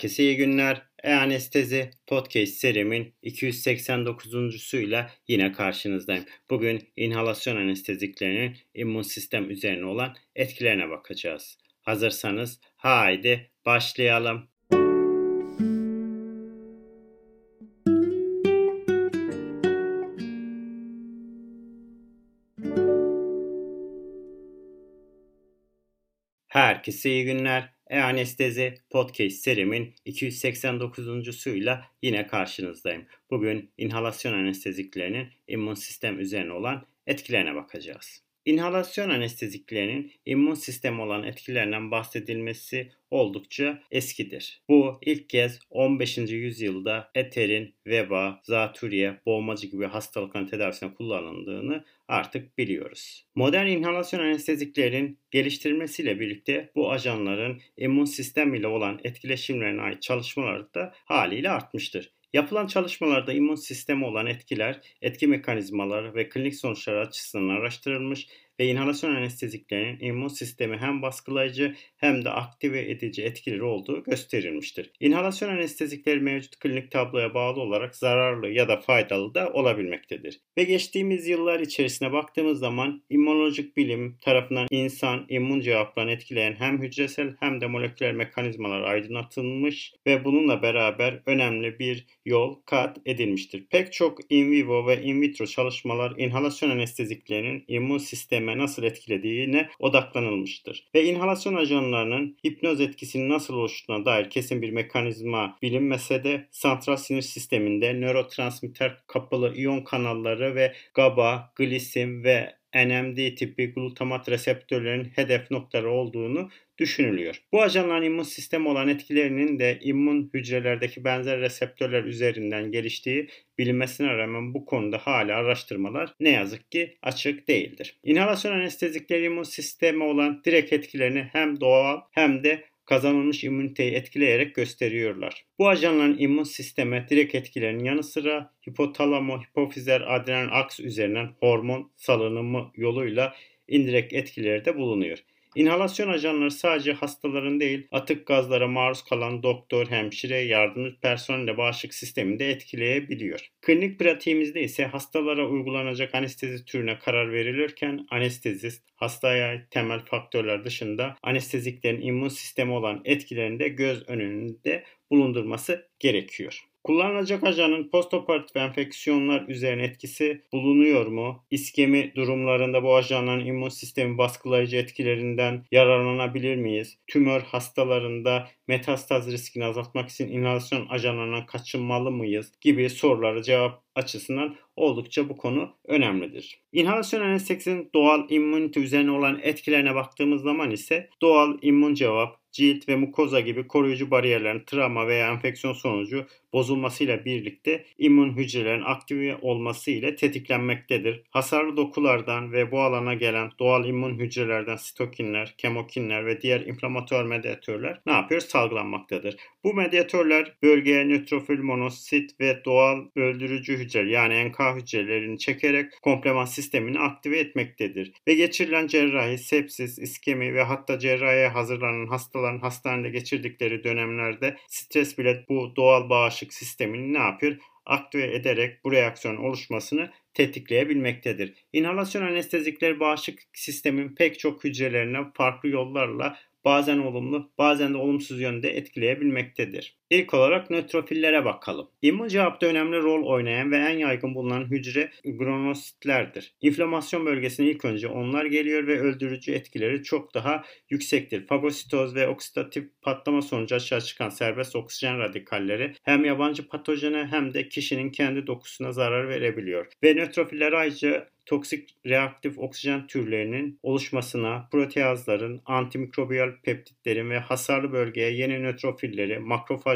Herkese iyi günler. E-Anestezi Podcast serimin 289.suyla yine karşınızdayım. Bugün inhalasyon anesteziklerinin immün sistem üzerine olan etkilerine bakacağız. Hazırsanız haydi başlayalım. Herkese iyi günler. E-Anestezi Podcast serimin 289.suyla yine karşınızdayım. Bugün inhalasyon anesteziklerinin immün sistem üzerine olan etkilerine bakacağız. İnhalasyon anesteziklerinin immün sistem olan etkilerinden bahsedilmesi oldukça eskidir. Bu ilk kez 15. yüzyılda eterin, veba, zatürre, boğmacı gibi hastalıkların tedavisine kullanıldığını artık biliyoruz. Modern inhalasyon anesteziklerin geliştirilmesiyle birlikte bu ajanların immün sistem ile olan etkileşimlerine ait çalışmalar da haliyle artmıştır. Yapılan çalışmalarda immün sistemi olan etkiler, etki mekanizmaları ve klinik sonuçlar açısından araştırılmış ve inhalasyon anesteziklerinin immün sistemi hem baskılayıcı hem de aktive edici etkileri olduğu gösterilmiştir. İnhalasyon anestezikleri mevcut klinik tabloya bağlı olarak zararlı ya da faydalı da olabilmektedir. Ve geçtiğimiz yıllar içerisine baktığımız zaman immünolojik bilim tarafından insan immün cevaplarını etkileyen hem hücresel hem de moleküler mekanizmalar aydınlatılmış ve bununla beraber önemli bir yol kat edilmiştir. Pek çok in vivo ve in vitro çalışmalar inhalasyon anesteziklerinin immün sistemi sisteme nasıl etkilediğine odaklanılmıştır. Ve inhalasyon ajanlarının hipnoz etkisinin nasıl oluştuğuna dair kesin bir mekanizma bilinmese de santral sinir sisteminde nörotransmitter kapalı iyon kanalları ve GABA, glisim ve NMD tipi glutamat reseptörlerinin hedef noktaları olduğunu düşünülüyor. Bu ajanların immün sistemi olan etkilerinin de immün hücrelerdeki benzer reseptörler üzerinden geliştiği bilinmesine rağmen bu konuda hala araştırmalar ne yazık ki açık değildir. İnhalasyon anestezikleri immün sistemi olan direkt etkilerini hem doğal hem de kazanılmış immüniteyi etkileyerek gösteriyorlar. Bu ajanların immün sisteme direkt etkilerinin yanı sıra hipotalamo, hipofizer, adrenal aks üzerinden hormon salınımı yoluyla indirekt etkileri de bulunuyor. İnhalasyon ajanları sadece hastaların değil, atık gazlara maruz kalan doktor, hemşire, yardımcı personel bağışıklık sistemini de etkileyebiliyor. Klinik pratiğimizde ise hastalara uygulanacak anestezi türüne karar verilirken anestezist hastaya temel faktörler dışında anesteziklerin immün sistemi olan etkilerini de göz önünde bulundurması gerekiyor. Kullanılacak ajanın postoperatif enfeksiyonlar üzerine etkisi bulunuyor mu? İskemi durumlarında bu ajanların immün sistemi baskılayıcı etkilerinden yararlanabilir miyiz? Tümör hastalarında metastaz riskini azaltmak için inhalasyon ajanlarından kaçınmalı mıyız? gibi soruları cevap açısından oldukça bu konu önemlidir. İnhalasyon anestezisinin doğal immünite üzerine olan etkilerine baktığımız zaman ise doğal immün cevap cilt ve mukoza gibi koruyucu bariyerlerin travma veya enfeksiyon sonucu bozulmasıyla birlikte immün hücrelerin aktive olması ile tetiklenmektedir. Hasarlı dokulardan ve bu alana gelen doğal immün hücrelerden sitokinler, kemokinler ve diğer inflamatuar medyatörler ne yapıyor? Salgılanmaktadır. Bu medyatörler bölgeye nötrofil, monosit ve doğal öldürücü hücre yani NK hücrelerini çekerek komplement sistemini aktive etmektedir. Ve geçirilen cerrahi, sepsis, iskemi ve hatta cerrahiye hazırlanan hastaların hastanede geçirdikleri dönemlerde stres bile bu doğal bağışık sistemini ne yapıyor? aktive ederek bu reaksiyon oluşmasını tetikleyebilmektedir. İnhalasyon anestezikleri bağışıklık sistemin pek çok hücrelerine farklı yollarla bazen olumlu bazen de olumsuz yönde etkileyebilmektedir. İlk olarak nötrofillere bakalım. İmmün cevapta önemli rol oynayan ve en yaygın bulunan hücre gronositlerdir. İnflamasyon bölgesine ilk önce onlar geliyor ve öldürücü etkileri çok daha yüksektir. Fagositoz ve oksidatif patlama sonucu açığa çıkan serbest oksijen radikalleri hem yabancı patojene hem de kişinin kendi dokusuna zarar verebiliyor. Ve nötrofiller ayrıca toksik reaktif oksijen türlerinin oluşmasına, proteazların, antimikrobiyal peptitlerin ve hasarlı bölgeye yeni nötrofilleri,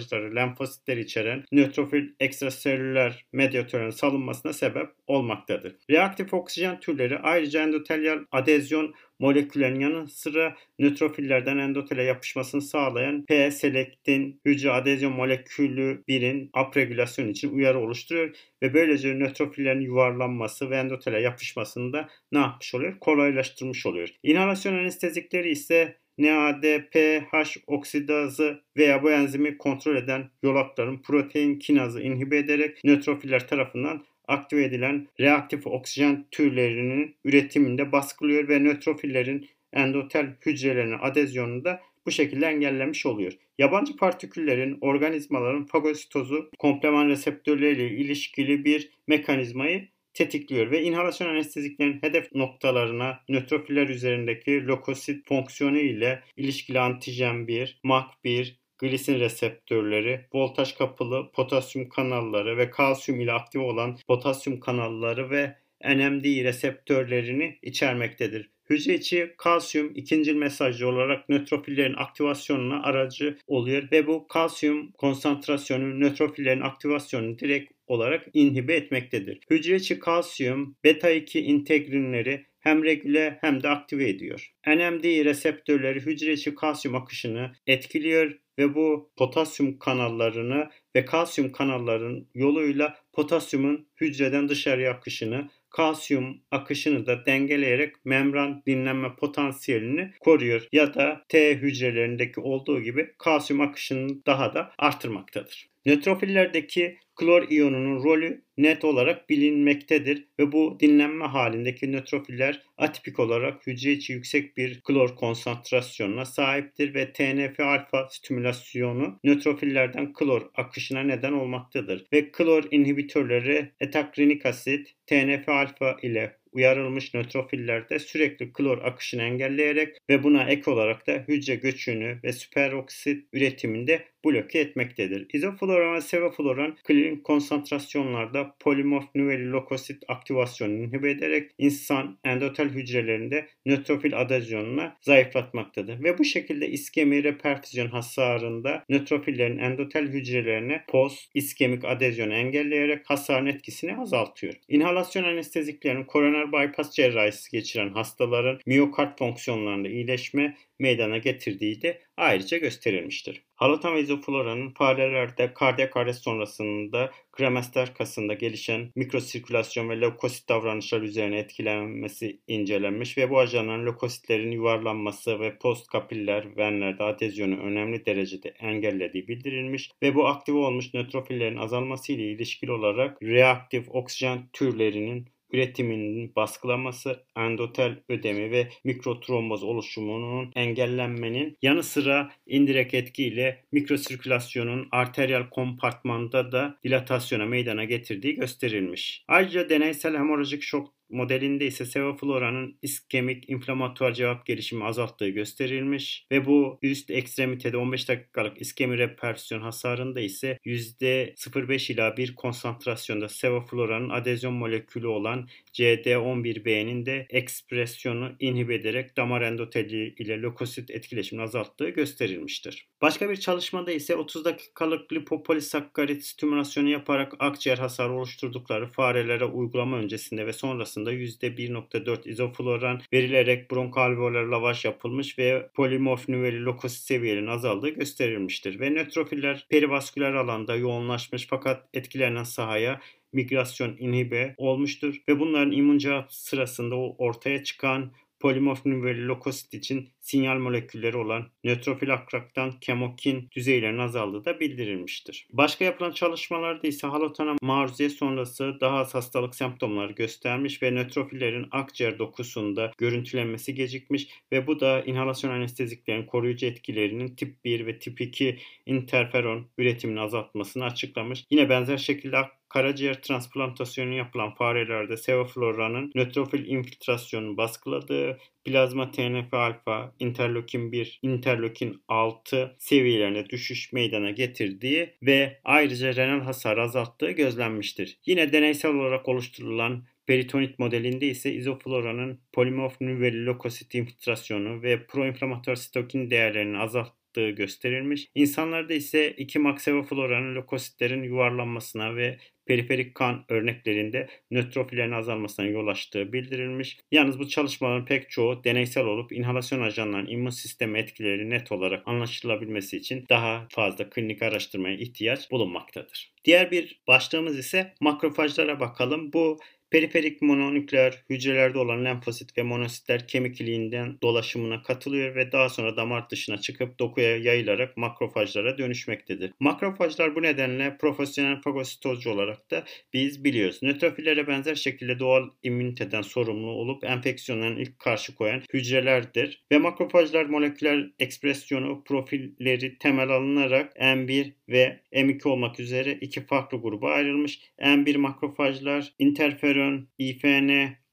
makrofajları, lenfositleri içeren nötrofil ekstraselüler medyatörün salınmasına sebep olmaktadır. Reaktif oksijen türleri ayrıca endotelyal adezyon moleküllerin yanı sıra nötrofillerden endotele yapışmasını sağlayan P-selektin hücre adezyon molekülü 1'in upregülasyon için uyarı oluşturuyor ve böylece nötrofillerin yuvarlanması ve endotele yapışmasını da ne yapmış oluyor? Kolaylaştırmış oluyor. İnhalasyon anestezikleri ise NADPH oksidazı veya bu enzimi kontrol eden yolakların protein kinazı inhibe ederek nötrofiller tarafından aktive edilen reaktif oksijen türlerinin üretiminde baskılıyor ve nötrofillerin endotel hücrelerine adezyonunu da bu şekilde engellemiş oluyor. Yabancı partiküllerin organizmaların fagositozu kompleman reseptörleriyle ilişkili bir mekanizmayı tetikliyor ve inhalasyon anesteziklerin hedef noktalarına nötrofiller üzerindeki lokosit fonksiyonu ile ilişkili antijen 1, MAC1, glisin reseptörleri, voltaj kapılı potasyum kanalları ve kalsiyum ile aktif olan potasyum kanalları ve NMD reseptörlerini içermektedir. Hücre içi kalsiyum ikincil mesajcı olarak nötrofillerin aktivasyonuna aracı oluyor ve bu kalsiyum konsantrasyonu nötrofillerin aktivasyonunu direkt olarak inhibe etmektedir. Hücre içi kalsiyum beta 2 integrinleri hem regüle hem de aktive ediyor. NMD reseptörleri hücre içi kalsiyum akışını etkiliyor ve bu potasyum kanallarını ve kalsiyum kanalların yoluyla potasyumun hücreden dışarıya akışını kalsiyum akışını da dengeleyerek membran dinlenme potansiyelini koruyor ya da T hücrelerindeki olduğu gibi kalsiyum akışını daha da artırmaktadır. Nötrofillerdeki klor iyonunun rolü net olarak bilinmektedir ve bu dinlenme halindeki nötrofiller atipik olarak hücre içi yüksek bir klor konsantrasyonuna sahiptir ve TNF-alfa stimülasyonu nötrofillerden klor akışına neden olmaktadır ve klor inhibitörleri etakrinik asit, TNF-alfa ile uyarılmış nötrofillerde sürekli klor akışını engelleyerek ve buna ek olarak da hücre göçünü ve süperoksit üretiminde bloke etmektedir. İzofloran ve sevofloran klinik konsantrasyonlarda polimorf nüveli lokosit aktivasyonunu inhibe ederek insan endotel hücrelerinde nötrofil adezyonunu zayıflatmaktadır. Ve bu şekilde iskemi reperfüzyon hasarında nötrofillerin endotel hücrelerine post iskemik adezyonu engelleyerek hasarın etkisini azaltıyor. İnhalasyon anesteziklerin koroner bypass cerrahisi geçiren hastaların miyokard fonksiyonlarında iyileşme meydana getirdiği de ayrıca gösterilmiştir. Halotan ve izofloranın farelerde kardiyak arrest sonrasında kremaster kasında gelişen mikrosirkülasyon ve lökosit davranışlar üzerine etkilenmesi incelenmiş ve bu ajanların lökositlerin yuvarlanması ve postkapiller venlerde adezyonu önemli derecede engellediği bildirilmiş ve bu aktive olmuş nötrofillerin azalması ile ilişkili olarak reaktif oksijen türlerinin üretiminin baskılanması, endotel ödemi ve mikrotromboz oluşumunun engellenmenin yanı sıra indirek etkiyle mikrosirkülasyonun arteriyel kompartmanda da dilatasyona meydana getirdiği gösterilmiş. Ayrıca deneysel hemorajik şok modelinde ise sevofloranın iskemik inflamatuar cevap gelişimi azalttığı gösterilmiş ve bu üst ekstremitede 15 dakikalık iskemi repersyon hasarında ise %0,5 ila 1 konsantrasyonda sevofloranın adezyon molekülü olan CD11B'nin de ekspresyonu inhibe ederek damar endoteli ile lökosit etkileşimini azalttığı gösterilmiştir. Başka bir çalışmada ise 30 dakikalık lipopolisakkarit stimülasyonu yaparak akciğer hasarı oluşturdukları farelere uygulama öncesinde ve sonrasında %1.4 izofloran verilerek bronkalveolar lavaş yapılmış ve polimorf nüveli lökosit seviyelerinin azaldığı gösterilmiştir. Ve nötrofiller perivasküler alanda yoğunlaşmış fakat etkilenen sahaya migrasyon inhibe olmuştur ve bunların immün cevap sırasında ortaya çıkan polimorf nüveli lökosit için sinyal molekülleri olan nötrofil akraktan kemokin düzeylerinin azaldığı da bildirilmiştir. Başka yapılan çalışmalarda ise halotana maruziyet sonrası daha az hastalık semptomları göstermiş ve nötrofillerin akciğer dokusunda görüntülenmesi gecikmiş ve bu da inhalasyon anesteziklerin koruyucu etkilerinin tip 1 ve tip 2 interferon üretimini azaltmasını açıklamış. Yine benzer şekilde karaciğer transplantasyonu yapılan farelerde sevofloranın nötrofil infiltrasyonunu baskıladığı, plazma TNF-alfa, interleukin 1, interleukin 6 seviyelerine düşüş meydana getirdiği ve ayrıca renal hasar azalttığı gözlenmiştir. Yine deneysel olarak oluşturulan peritonit modelinde ise izofloranın polimorf nüveli lökosit infiltrasyonu ve proinflamatuar sitokin değerlerinin azalt arttığı gösterilmiş. İnsanlarda ise 2 maksevofloranın lökositlerin yuvarlanmasına ve periferik kan örneklerinde nötrofillerin azalmasına yol açtığı bildirilmiş. Yalnız bu çalışmaların pek çoğu deneysel olup inhalasyon ajanlarının immün sistemi etkileri net olarak anlaşılabilmesi için daha fazla klinik araştırmaya ihtiyaç bulunmaktadır. Diğer bir başlığımız ise makrofajlara bakalım. Bu Periferik mononükleer hücrelerde olan lenfosit ve monositler kemik iliğinden dolaşımına katılıyor ve daha sonra damar dışına çıkıp dokuya yayılarak makrofajlara dönüşmektedir. Makrofajlar bu nedenle profesyonel fagositozcu olarak da biz biliyoruz. Nötrofillere benzer şekilde doğal immüniteden sorumlu olup enfeksiyonların ilk karşı koyan hücrelerdir ve makrofajlar moleküler ekspresyonu profilleri temel alınarak M1 ve M2 olmak üzere iki farklı gruba ayrılmış. M1 makrofajlar interferon, IFN,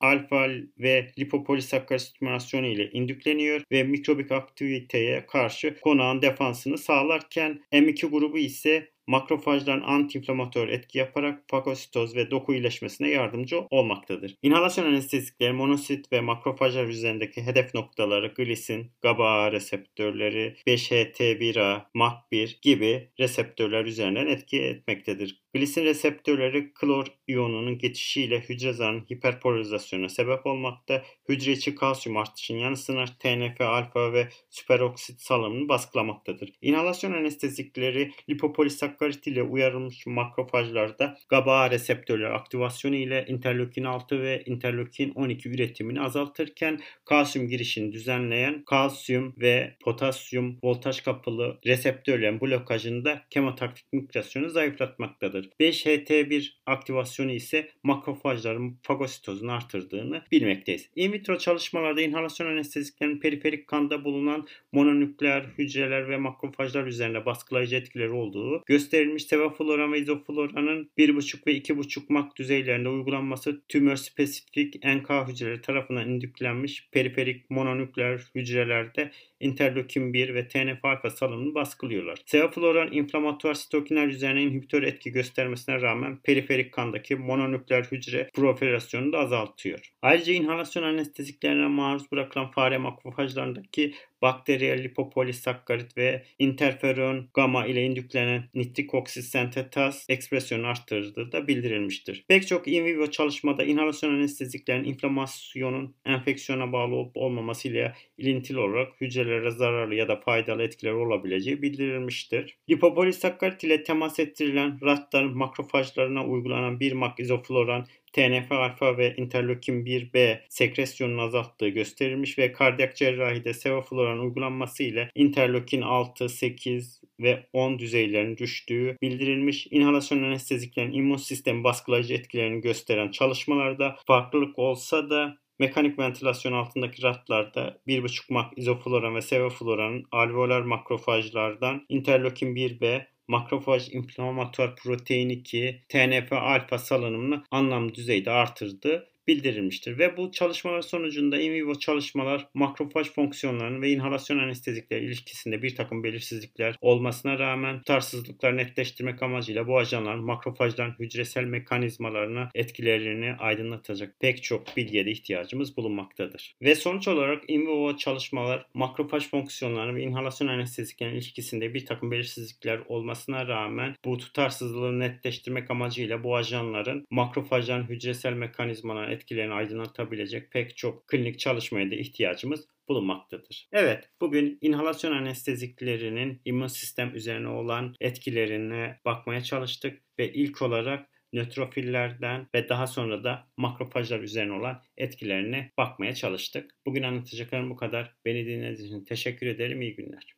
alfa ve lipopolisakkarit stimülasyonu ile indükleniyor ve mikrobik aktiviteye karşı konağın defansını sağlarken M2 grubu ise makrofajların antiinflamatör etki yaparak fagositoz ve doku iyileşmesine yardımcı olmaktadır. İnhalasyon anestezikleri monosit ve makrofajlar üzerindeki hedef noktaları glisin, GABA reseptörleri, 5-HT1A, MAC1 gibi reseptörler üzerinden etki etmektedir. Glisin reseptörleri klor iyonunun geçişiyle hücre zarının hiperpolarizasyonuna sebep olmakta, hücre içi kalsiyum artışının yanı sıra TNF alfa ve süperoksit salımını baskılamaktadır. İnhalasyon anestezikleri lipopolisakkarit ile uyarılmış makrofajlarda GABA reseptörleri aktivasyonu ile interleukin 6 ve interleukin 12 üretimini azaltırken kalsiyum girişini düzenleyen kalsiyum ve potasyum voltaj kapılı reseptörlerin blokajında kemotaktik migrasyonu zayıflatmaktadır vardır. 5HT1 aktivasyonu ise makrofajların fagositozunu artırdığını bilmekteyiz. In vitro çalışmalarda inhalasyon anesteziklerin periferik kanda bulunan mononükleer hücreler ve makrofajlar üzerinde baskılayıcı etkileri olduğu gösterilmiş. Sevofloran ve izofloranın 1,5 ve 2,5 mak düzeylerinde uygulanması tümör spesifik NK hücreleri tarafından indüklenmiş periferik mononükleer hücrelerde interleukin 1 ve TNF alfa salınımını baskılıyorlar. Sevofloran inflamatuar sitokinler üzerine inhibitör etki göstermesine rağmen periferik kandaki mononükleer hücre proliferasyonunu da azaltıyor. Ayrıca inhalasyon anesteziklerine maruz bırakılan fare makrofajlarındaki bakteriyel lipopolisakkarit ve interferon gamma ile indüklenen nitrik oksit sentetaz ekspresyonu arttırdığı da bildirilmiştir. Pek çok in vivo çalışmada inhalasyon anesteziklerin inflamasyonun enfeksiyona bağlı olup olmaması ile ilintili olarak hücrelere zararlı ya da faydalı etkileri olabileceği bildirilmiştir. Lipopolisakkarit ile temas ettirilen ratların makrofajlarına uygulanan 1 mak izofloran TNF alfa ve interleukin 1B sekresyonunu azalttığı gösterilmiş ve kardiyak cerrahide sevofloran uygulanması ile interleukin 6, 8 ve 10 düzeylerinin düştüğü bildirilmiş. İnhalasyon anesteziklerin immün sistemi baskılayıcı etkilerini gösteren çalışmalarda farklılık olsa da Mekanik ventilasyon altındaki ratlarda 1,5 mak izofloran ve sevofloranın alveolar makrofajlardan interleukin 1B, makrofaj inflamatuar protein 2, TNF alfa salınımını anlamlı düzeyde artırdı bildirilmiştir ve bu çalışmalar sonucunda in vivo çalışmalar makrofaj fonksiyonlarının ve inhalasyon anestezikler ilişkisinde bir takım belirsizlikler olmasına rağmen tutarsızlıkları netleştirmek amacıyla bu ajanların makrofajların hücresel mekanizmalarına etkilerini aydınlatacak pek çok bilgiye de ihtiyacımız bulunmaktadır. Ve sonuç olarak in vivo çalışmalar makrofaj fonksiyonlarının ve inhalasyon anesteziklerin ilişkisinde bir takım belirsizlikler olmasına rağmen bu tutarsızlığı netleştirmek amacıyla bu ajanların makrofajların hücresel mekanizmalarına etkilerini aydınlatabilecek pek çok klinik çalışmaya da ihtiyacımız bulunmaktadır. Evet, bugün inhalasyon anesteziklerinin immün sistem üzerine olan etkilerine bakmaya çalıştık ve ilk olarak nötrofillerden ve daha sonra da makrofajlar üzerine olan etkilerine bakmaya çalıştık. Bugün anlatacaklarım bu kadar. Beni dinlediğiniz için teşekkür ederim. İyi günler.